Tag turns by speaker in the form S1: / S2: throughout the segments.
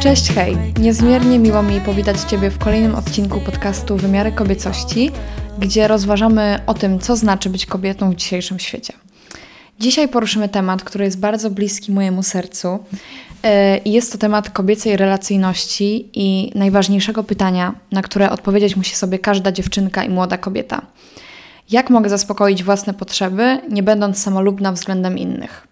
S1: Cześć, hej! Niezmiernie miło mi powitać Ciebie w kolejnym odcinku podcastu Wymiary Kobiecości, gdzie rozważamy o tym, co znaczy być kobietą w dzisiejszym świecie. Dzisiaj poruszymy temat, który jest bardzo bliski mojemu sercu. E, jest to temat kobiecej relacyjności i najważniejszego pytania, na które odpowiedzieć musi sobie każda dziewczynka i młoda kobieta. Jak mogę zaspokoić własne potrzeby, nie będąc samolubna względem innych?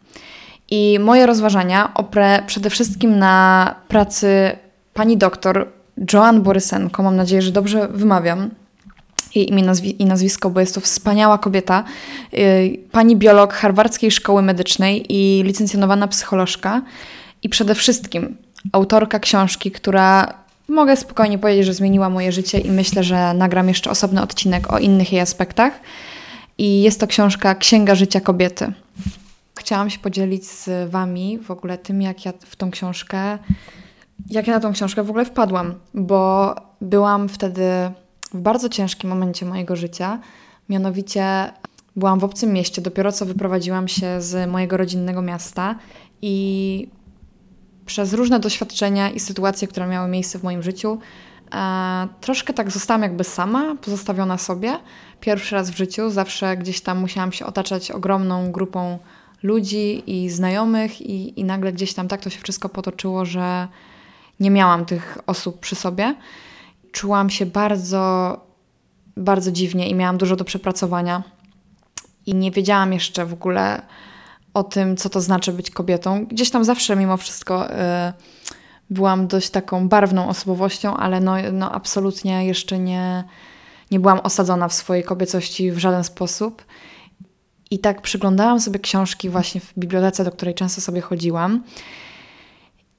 S1: I moje rozważania oprę przede wszystkim na pracy pani doktor Joan Borysenko. Mam nadzieję, że dobrze wymawiam jej imię i nazwisko, bo jest to wspaniała kobieta. Y, pani biolog Harvardzkiej Szkoły Medycznej i licencjonowana psycholożka. I przede wszystkim autorka książki, która mogę spokojnie powiedzieć, że zmieniła moje życie i myślę, że nagram jeszcze osobny odcinek o innych jej aspektach. I jest to książka Księga Życia Kobiety. Chciałam się podzielić z Wami w ogóle tym, jak ja w tą książkę, jak ja na tą książkę w ogóle wpadłam, bo byłam wtedy w bardzo ciężkim momencie mojego życia. Mianowicie byłam w obcym mieście, dopiero co wyprowadziłam się z mojego rodzinnego miasta i przez różne doświadczenia i sytuacje, które miały miejsce w moim życiu, e, troszkę tak zostałam jakby sama, pozostawiona sobie. Pierwszy raz w życiu, zawsze gdzieś tam musiałam się otaczać ogromną grupą ludzi i znajomych, i, i nagle gdzieś tam tak to się wszystko potoczyło, że nie miałam tych osób przy sobie. Czułam się bardzo, bardzo dziwnie i miałam dużo do przepracowania. I nie wiedziałam jeszcze w ogóle o tym, co to znaczy być kobietą. Gdzieś tam zawsze mimo wszystko y, byłam dość taką barwną osobowością, ale no, no absolutnie jeszcze nie, nie byłam osadzona w swojej kobiecości w żaden sposób. I tak przyglądałam sobie książki właśnie w bibliotece, do której często sobie chodziłam.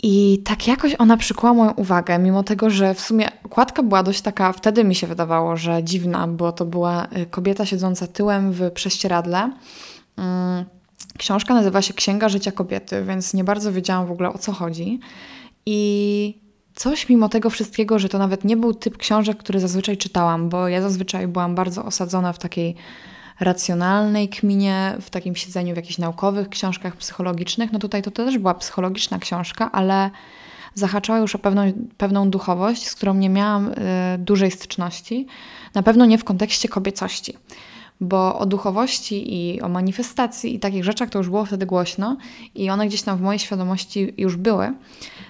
S1: I tak jakoś ona przykuła moją uwagę, mimo tego, że w sumie okładka była dość taka, wtedy mi się wydawało, że dziwna, bo to była y, kobieta siedząca tyłem w prześcieradle. Mm, książka nazywa się Księga Życia Kobiety, więc nie bardzo wiedziałam w ogóle o co chodzi. I coś mimo tego wszystkiego, że to nawet nie był typ książek, który zazwyczaj czytałam, bo ja zazwyczaj byłam bardzo osadzona w takiej racjonalnej kminie, w takim siedzeniu w jakichś naukowych książkach psychologicznych. No tutaj to też była psychologiczna książka, ale zahaczała już o pewną, pewną duchowość, z którą nie miałam y, dużej styczności. Na pewno nie w kontekście kobiecości, bo o duchowości i o manifestacji i takich rzeczach to już było wtedy głośno i one gdzieś tam w mojej świadomości już były.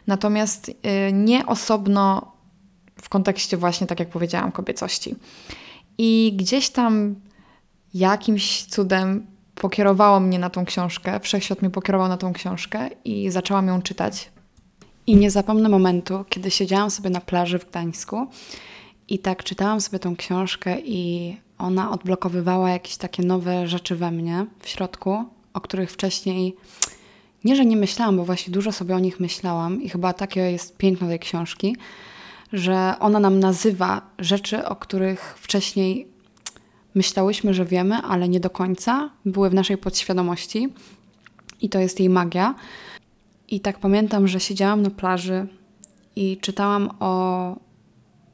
S1: Natomiast y, nie osobno w kontekście właśnie, tak jak powiedziałam, kobiecości. I gdzieś tam jakimś cudem pokierowało mnie na tą książkę, wszechświat mnie pokierował na tą książkę i zaczęłam ją czytać. I nie zapomnę momentu, kiedy siedziałam sobie na plaży w Gdańsku i tak czytałam sobie tą książkę i ona odblokowywała jakieś takie nowe rzeczy we mnie w środku, o których wcześniej nie, że nie myślałam, bo właśnie dużo sobie o nich myślałam i chyba takie jest piękno tej książki, że ona nam nazywa rzeczy, o których wcześniej myślałyśmy, że wiemy, ale nie do końca, były w naszej podświadomości i to jest jej magia. I tak pamiętam, że siedziałam na plaży i czytałam o.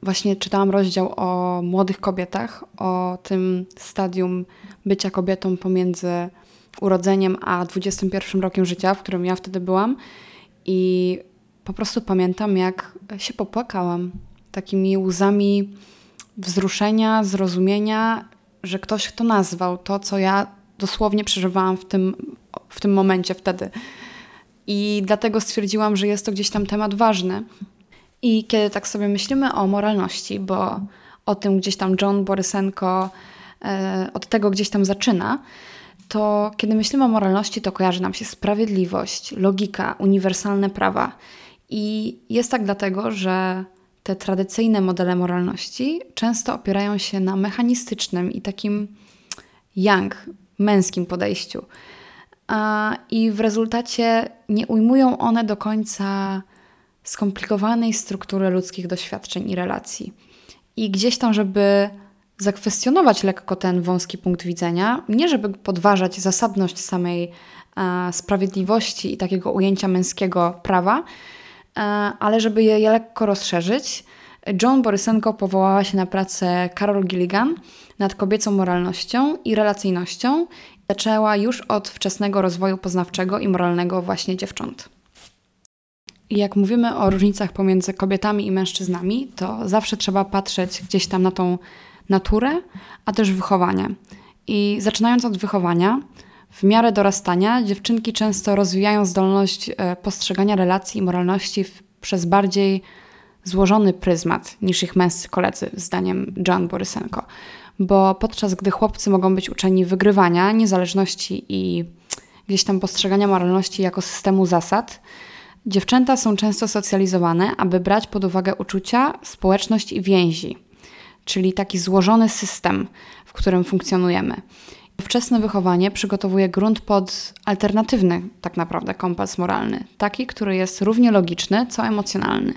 S1: Właśnie czytałam rozdział o młodych kobietach, o tym stadium bycia kobietą pomiędzy urodzeniem a 21 rokiem życia, w którym ja wtedy byłam. I po prostu pamiętam, jak się popłakałam takimi łzami wzruszenia, zrozumienia że ktoś to nazwał, to co ja dosłownie przeżywałam w tym, w tym momencie wtedy. I dlatego stwierdziłam, że jest to gdzieś tam temat ważny. I kiedy tak sobie myślimy o moralności, bo o tym gdzieś tam John Borysenko e, od tego gdzieś tam zaczyna, to kiedy myślimy o moralności, to kojarzy nam się sprawiedliwość, logika, uniwersalne prawa. I jest tak dlatego, że te tradycyjne modele moralności często opierają się na mechanistycznym i takim yang, męskim podejściu. I w rezultacie nie ujmują one do końca skomplikowanej struktury ludzkich doświadczeń i relacji. I gdzieś tam, żeby zakwestionować lekko ten wąski punkt widzenia, nie żeby podważać zasadność samej sprawiedliwości i takiego ujęcia męskiego prawa, ale żeby je, je lekko rozszerzyć, John Borysenko powołała się na pracę Carol Gilligan nad kobiecą moralnością i relacyjnością. Zaczęła już od wczesnego rozwoju poznawczego i moralnego właśnie dziewcząt. jak mówimy o różnicach pomiędzy kobietami i mężczyznami, to zawsze trzeba patrzeć gdzieś tam na tą naturę, a też wychowanie. I zaczynając od wychowania, w miarę dorastania dziewczynki często rozwijają zdolność e, postrzegania relacji i moralności w, przez bardziej złożony pryzmat niż ich męscy koledzy, zdaniem John Borysenko. Bo podczas gdy chłopcy mogą być uczeni wygrywania, niezależności i gdzieś tam postrzegania moralności jako systemu zasad, dziewczęta są często socjalizowane, aby brać pod uwagę uczucia, społeczność i więzi, czyli taki złożony system, w którym funkcjonujemy. Wczesne wychowanie przygotowuje grunt pod alternatywny, tak naprawdę, kompas moralny, taki, który jest równie logiczny, co emocjonalny.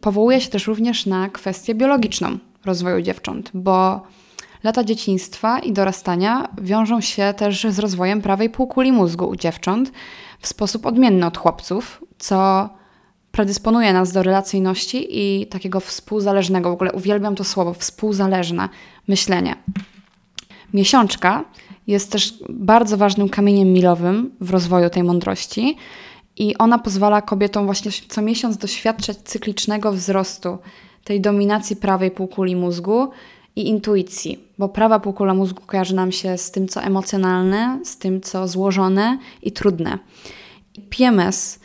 S1: Powołuje się też również na kwestię biologiczną rozwoju dziewcząt, bo lata dzieciństwa i dorastania wiążą się też z rozwojem prawej półkuli mózgu u dziewcząt w sposób odmienny od chłopców, co predysponuje nas do relacyjności i takiego współzależnego, w ogóle uwielbiam to słowo, współzależne myślenie. Miesiączka jest też bardzo ważnym kamieniem milowym w rozwoju tej mądrości i ona pozwala kobietom właśnie co miesiąc doświadczać cyklicznego wzrostu tej dominacji prawej półkuli mózgu i intuicji, bo prawa półkula mózgu kojarzy nam się z tym, co emocjonalne, z tym, co złożone i trudne. PMS,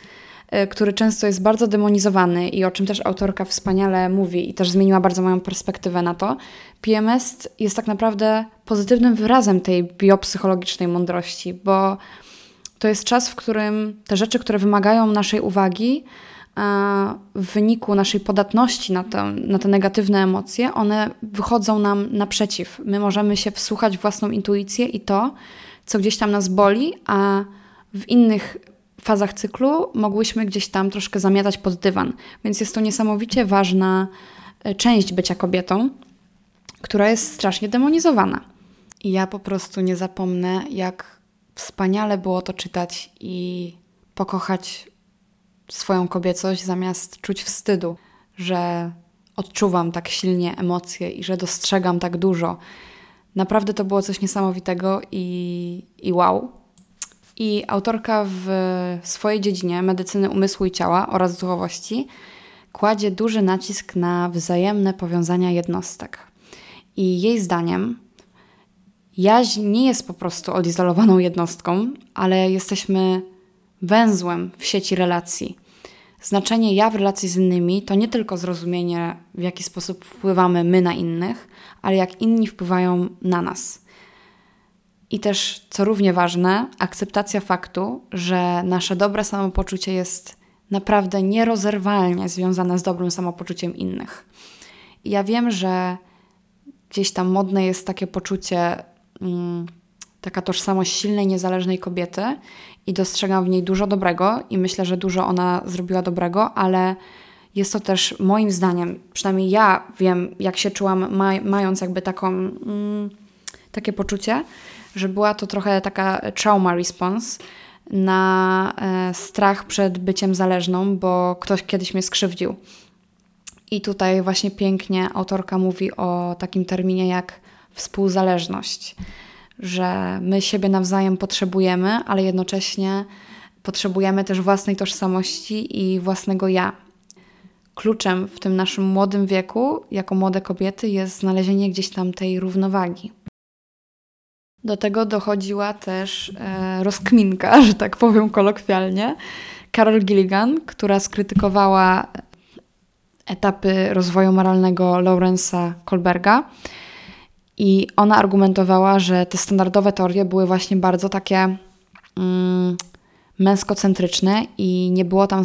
S1: który często jest bardzo demonizowany i o czym też autorka wspaniale mówi i też zmieniła bardzo moją perspektywę na to, PMS jest tak naprawdę pozytywnym wyrazem tej biopsychologicznej mądrości, bo to jest czas, w którym te rzeczy, które wymagają naszej uwagi, w wyniku naszej podatności na te, na te negatywne emocje, one wychodzą nam naprzeciw. My możemy się wsłuchać w własną intuicję i to, co gdzieś tam nas boli, a w innych fazach cyklu mogłyśmy gdzieś tam troszkę zamiatać pod dywan. Więc jest to niesamowicie ważna e, część bycia kobietą, która jest strasznie demonizowana. I ja po prostu nie zapomnę, jak wspaniale było to czytać i pokochać swoją kobiecość zamiast czuć wstydu, że odczuwam tak silnie emocje i że dostrzegam tak dużo. Naprawdę to było coś niesamowitego i, i wow. I autorka w swojej dziedzinie medycyny umysłu i ciała oraz duchowości kładzie duży nacisk na wzajemne powiązania jednostek. I jej zdaniem jaźń nie jest po prostu odizolowaną jednostką, ale jesteśmy węzłem w sieci relacji. Znaczenie ja w relacji z innymi to nie tylko zrozumienie, w jaki sposób wpływamy my na innych, ale jak inni wpływają na nas. I też, co równie ważne, akceptacja faktu, że nasze dobre samopoczucie jest naprawdę nierozerwalnie związane z dobrym samopoczuciem innych. Ja wiem, że gdzieś tam modne jest takie poczucie, mm, taka tożsamość silnej, niezależnej kobiety i dostrzegam w niej dużo dobrego i myślę, że dużo ona zrobiła dobrego, ale jest to też moim zdaniem, przynajmniej ja wiem, jak się czułam, maj, mając jakby taką, mm, takie poczucie, że była to trochę taka trauma response na e, strach przed byciem zależną, bo ktoś kiedyś mnie skrzywdził. I tutaj właśnie pięknie autorka mówi o takim terminie jak współzależność że my siebie nawzajem potrzebujemy, ale jednocześnie potrzebujemy też własnej tożsamości i własnego ja. Kluczem w tym naszym młodym wieku, jako młode kobiety, jest znalezienie gdzieś tam tej równowagi. Do tego dochodziła też e, rozkminka, że tak powiem kolokwialnie, Carol Gilligan, która skrytykowała etapy rozwoju moralnego Lawrence'a Kolberga i ona argumentowała, że te standardowe teorie były właśnie bardzo takie mm, męskocentryczne i nie było tam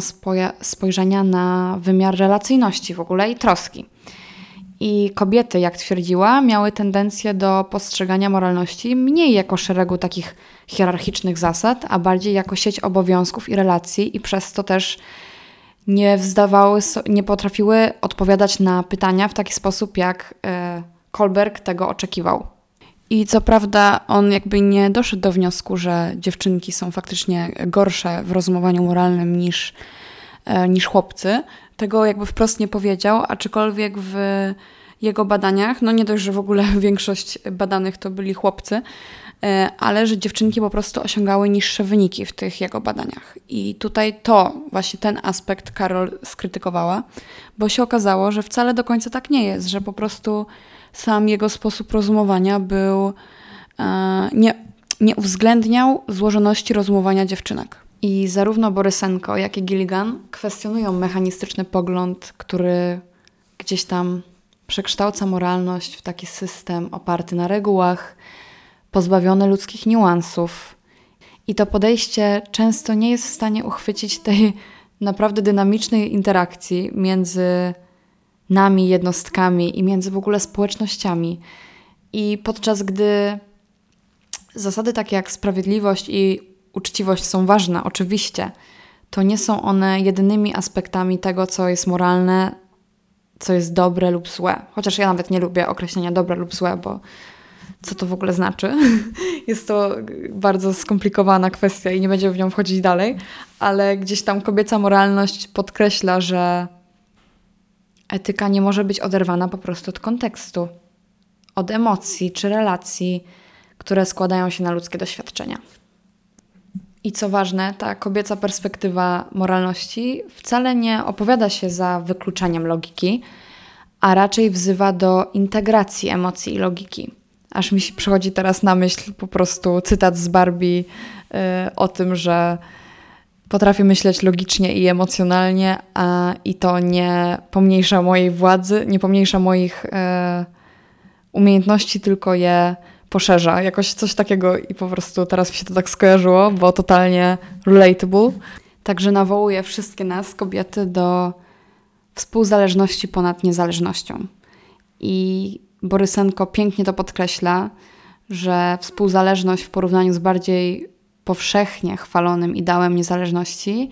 S1: spojrzenia na wymiar relacyjności w ogóle i troski. I kobiety, jak twierdziła, miały tendencję do postrzegania moralności mniej jako szeregu takich hierarchicznych zasad, a bardziej jako sieć obowiązków i relacji, i przez to też nie wzdawały, nie potrafiły odpowiadać na pytania w taki sposób, jak. Yy, Kolberg tego oczekiwał. I co prawda on jakby nie doszedł do wniosku, że dziewczynki są faktycznie gorsze w rozumowaniu moralnym niż, e, niż chłopcy. Tego jakby wprost nie powiedział, aczkolwiek w jego badaniach, no nie dość, że w ogóle większość badanych to byli chłopcy, e, ale że dziewczynki po prostu osiągały niższe wyniki w tych jego badaniach. I tutaj to, właśnie ten aspekt Karol skrytykowała, bo się okazało, że wcale do końca tak nie jest, że po prostu sam jego sposób rozumowania był, e, nie, nie uwzględniał złożoności rozumowania dziewczynek. I zarówno Borysenko, jak i Gilligan kwestionują mechanistyczny pogląd, który gdzieś tam przekształca moralność w taki system oparty na regułach, pozbawiony ludzkich niuansów. I to podejście często nie jest w stanie uchwycić tej naprawdę dynamicznej interakcji między nami, jednostkami i między w ogóle społecznościami. I podczas gdy zasady takie jak sprawiedliwość i uczciwość są ważne, oczywiście, to nie są one jedynymi aspektami tego, co jest moralne, co jest dobre lub złe. Chociaż ja nawet nie lubię określenia dobre lub złe, bo co to w ogóle znaczy? Jest to bardzo skomplikowana kwestia i nie będziemy w nią wchodzić dalej, ale gdzieś tam kobieca moralność podkreśla, że etyka nie może być oderwana po prostu od kontekstu, od emocji czy relacji, które składają się na ludzkie doświadczenia. I co ważne, ta kobieca perspektywa moralności wcale nie opowiada się za wykluczaniem logiki, a raczej wzywa do integracji emocji i logiki. Aż mi się przychodzi teraz na myśl po prostu cytat z Barbie yy, o tym, że potrafię myśleć logicznie i emocjonalnie, a i to nie pomniejsza mojej władzy, nie pomniejsza moich yy, umiejętności, tylko je poszerza. Jakoś coś takiego i po prostu teraz mi się to tak skojarzyło, bo totalnie relatable. Także nawołuję wszystkie nas, kobiety, do współzależności ponad niezależnością. I Borysenko pięknie to podkreśla, że współzależność w porównaniu z bardziej powszechnie chwalonym ideałem niezależności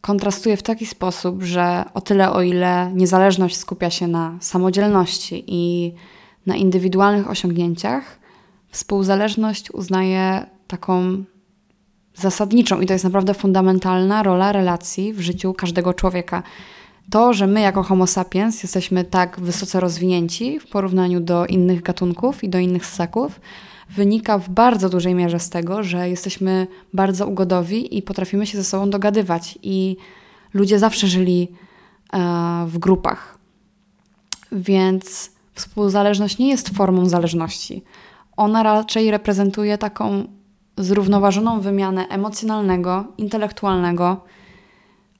S1: kontrastuje w taki sposób, że o tyle, o ile niezależność skupia się na samodzielności i na indywidualnych osiągnięciach, współzależność uznaje taką zasadniczą i to jest naprawdę fundamentalna rola relacji w życiu każdego człowieka. To, że my jako Homo sapiens jesteśmy tak wysoce rozwinięci w porównaniu do innych gatunków i do innych ssaków, wynika w bardzo dużej mierze z tego, że jesteśmy bardzo ugodowi i potrafimy się ze sobą dogadywać. I ludzie zawsze żyli e, w grupach. Więc Współzależność nie jest formą zależności. Ona raczej reprezentuje taką zrównoważoną wymianę emocjonalnego, intelektualnego,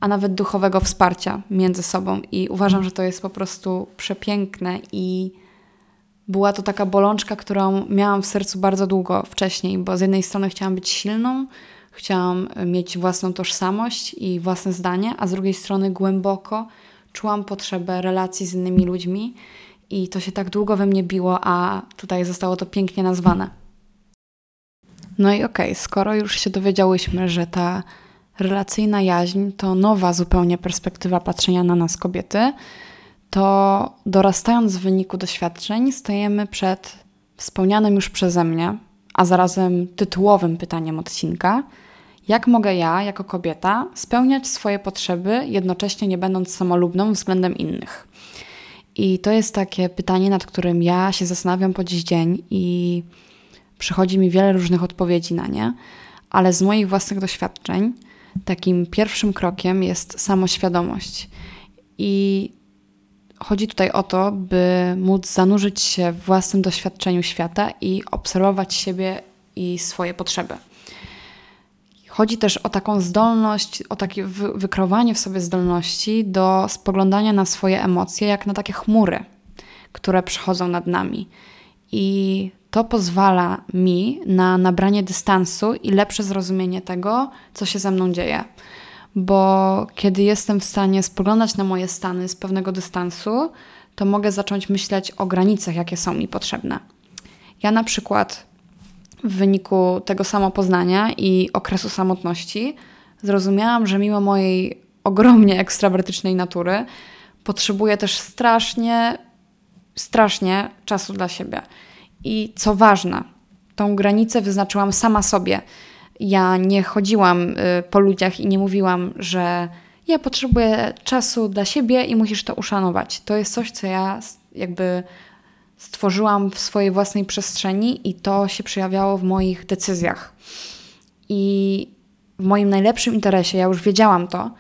S1: a nawet duchowego wsparcia między sobą. I uważam, że to jest po prostu przepiękne i była to taka bolączka, którą miałam w sercu bardzo długo wcześniej, bo z jednej strony chciałam być silną, chciałam mieć własną tożsamość i własne zdanie, a z drugiej strony głęboko czułam potrzebę relacji z innymi ludźmi i to się tak długo we mnie biło, a tutaj zostało to pięknie nazwane. No i okej, okay, skoro już się dowiedziałyśmy, że ta relacyjna jaźń to nowa zupełnie perspektywa patrzenia na nas kobiety, to dorastając w wyniku doświadczeń stajemy przed wspomnianym już przeze mnie, a zarazem tytułowym pytaniem odcinka, jak mogę ja, jako kobieta, spełniać swoje potrzeby, jednocześnie nie będąc samolubną względem innych. I to jest takie pytanie, nad którym ja się zastanawiam po dziś dzień i przychodzi mi wiele różnych odpowiedzi na nie, ale z moich własnych doświadczeń takim pierwszym krokiem jest samoświadomość. I chodzi tutaj o to, by móc zanurzyć się w własnym doświadczeniu świata i obserwować siebie i swoje potrzeby. Chodzi też o taką zdolność, o takie wykrowanie w sobie zdolności do spoglądania na swoje emocje jak na takie chmury, które przychodzą nad nami. I to pozwala mi na nabranie dystansu i lepsze zrozumienie tego, co się ze mną dzieje. Bo kiedy jestem w stanie spoglądać na moje stany z pewnego dystansu, to mogę zacząć myśleć o granicach, jakie są mi potrzebne. Ja na przykład w wyniku tego samopoznania i okresu samotności zrozumiałam, że mimo mojej ogromnie ekstrawertycznej natury potrzebuję też strasznie, strasznie czasu dla siebie. I co ważne, tą granicę wyznaczyłam sama sobie. Ja nie chodziłam y, po ludziach i nie mówiłam, że ja potrzebuję czasu dla siebie i musisz to uszanować. To jest coś, co ja jakby stworzyłam w swojej własnej przestrzeni i to się przejawiało w moich decyzjach. I w moim najlepszym interesie, ja już wiedziałam to,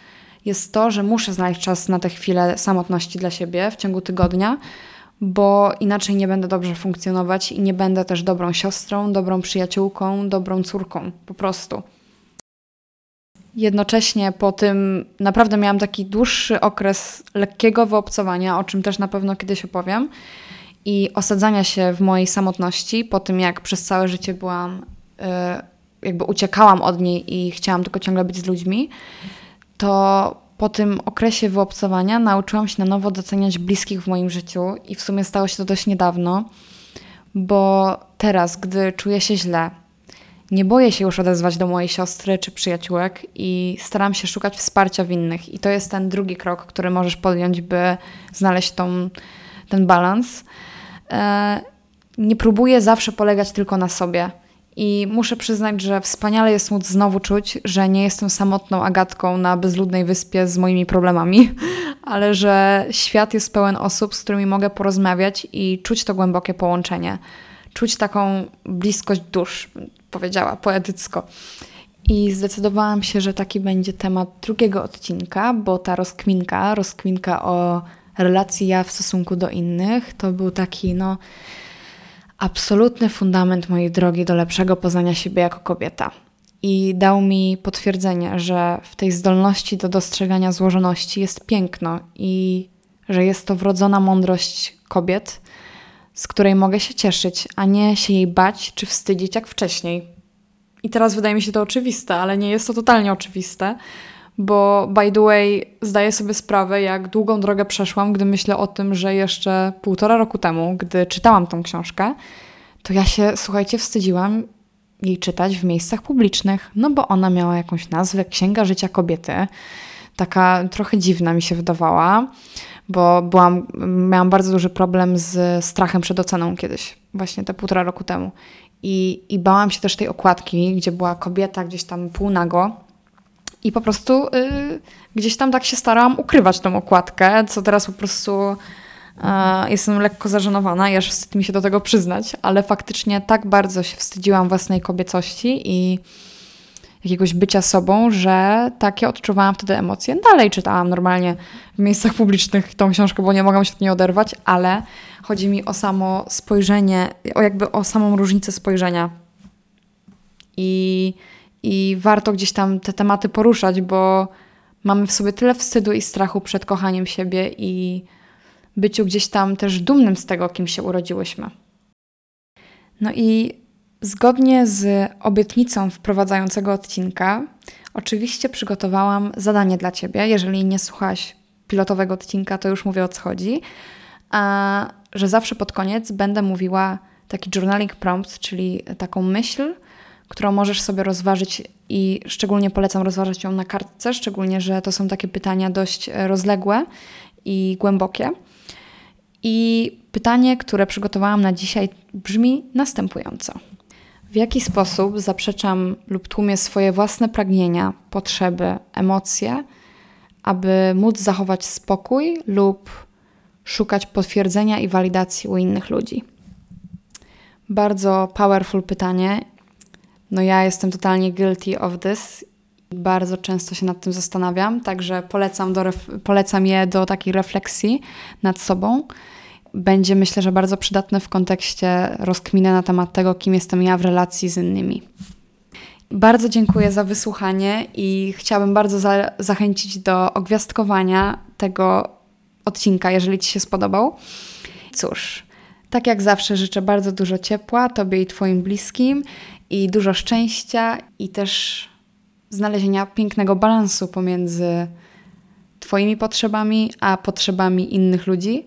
S1: jest to, że muszę znaleźć czas na tę chwilę samotności dla siebie w ciągu tygodnia, bo inaczej nie będę dobrze funkcjonować i nie będę też dobrą siostrą, dobrą przyjaciółką, dobrą córką, po prostu. Jednocześnie po tym naprawdę miałam taki dłuższy okres lekkiego wyobcowania, o czym też na pewno kiedyś opowiem, i osadzania się w mojej samotności, po tym jak przez całe życie byłam, e, jakby uciekałam od niej i chciałam tylko ciągle być z ludźmi, to po tym okresie wyobcowania nauczyłam się na nowo doceniać bliskich w moim życiu i w sumie stało się to dość niedawno, bo teraz, gdy czuję się źle, nie boję się już odezwać do mojej siostry czy przyjaciółek i staram się szukać wsparcia w innych. I to jest ten drugi krok, który możesz podjąć, by znaleźć tą, ten balans. E, nie próbuję zawsze polegać tylko na sobie. I muszę przyznać, że wspaniale jest móc znowu czuć, że nie jestem samotną Agatką na bezludnej wyspie z moimi problemami, ale że świat jest pełen osób, z którymi mogę porozmawiać i czuć to głębokie połączenie. Czuć taką bliskość dusz, powiedziała poetycko. I zdecydowałam się, że taki będzie temat drugiego odcinka, bo ta rozkminka, rozkminka o relacji ja w stosunku do innych, to był taki, no, absolutny fundament mojej drogi do lepszego poznania siebie jako kobieta. I dał mi potwierdzenie, że w tej zdolności do dostrzegania złożoności jest piękno i że jest to wrodzona mądrość kobiet, z której mogę się cieszyć, a nie się jej bać czy wstydzić jak wcześniej. I teraz wydaje mi się to oczywiste, ale nie jest to totalnie oczywiste, bo by the way zdaję sobie sprawę, jak długą drogę przeszłam, gdy myślę o tym, że jeszcze półtora roku temu, gdy czytałam tą książkę, to ja się, słuchajcie, wstydziłam jej czytać w miejscach publicznych, no bo ona miała jakąś nazwę Księga Życia Kobiety. Taka trochę dziwna mi się wydawała, bo byłam, miałam bardzo duży problem z strachem przed oceną kiedyś, właśnie te półtora roku temu. I, I bałam się też tej okładki, gdzie była kobieta gdzieś tam półnago, i po prostu y, gdzieś tam tak się starałam ukrywać tą okładkę, co teraz po prostu y, jestem lekko zażenowana i aż wstyd mi się do tego przyznać, ale faktycznie tak bardzo się wstydziłam własnej kobiecości i jakiegoś bycia sobą, że takie odczuwałam wtedy emocje. Dalej czytałam normalnie w miejscach publicznych tą książkę, bo nie mogłam się od niej oderwać, ale chodzi mi o samo spojrzenie, o jakby o samą różnicę spojrzenia. I i warto gdzieś tam te tematy poruszać, bo mamy w sobie tyle wstydu i strachu przed kochaniem siebie i byciu gdzieś tam też dumnym z tego, kim się urodziłyśmy. No i zgodnie z obietnicą wprowadzającego odcinka, oczywiście przygotowałam zadanie dla Ciebie. Jeżeli nie słuchałaś pilotowego odcinka, to już mówię o co chodzi. A że zawsze pod koniec będę mówiła taki journaling prompt, czyli taką myśl, którą możesz sobie rozważyć i szczególnie polecam rozważać ją na kartce, szczególnie, że to są takie pytania dość e, rozległe i głębokie. I pytanie, które przygotowałam na dzisiaj, brzmi następująco. W jaki sposób zaprzeczam lub tłumię swoje własne pragnienia, potrzeby, emocje, aby móc zachować spokój lub szukać potwierdzenia i walidacji u innych ludzi? Bardzo powerful pytanie no ja jestem totalnie guilty of this. Bardzo często się nad tym zastanawiam, także polecam, do polecam je do takiej refleksji nad sobą. Będzie myślę, że bardzo przydatne w kontekście rozkminy na temat tego, kim jestem ja w relacji z innymi. Bardzo dziękuję za wysłuchanie i chciałabym bardzo za zachęcić do ogwiazdkowania tego odcinka, jeżeli Ci się spodobał. Cóż, tak jak zawsze życzę bardzo dużo ciepła Tobie i Twoim bliskim i dużo szczęścia i też znalezienia pięknego balansu pomiędzy Twoimi potrzebami a potrzebami innych ludzi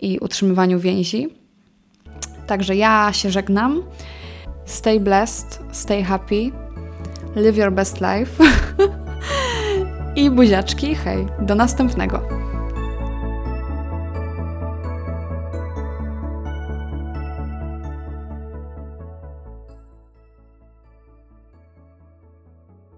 S1: i utrzymywaniu więzi. Także ja się żegnam. Stay blessed, stay happy, live your best life. I buziaczki, hej, do następnego.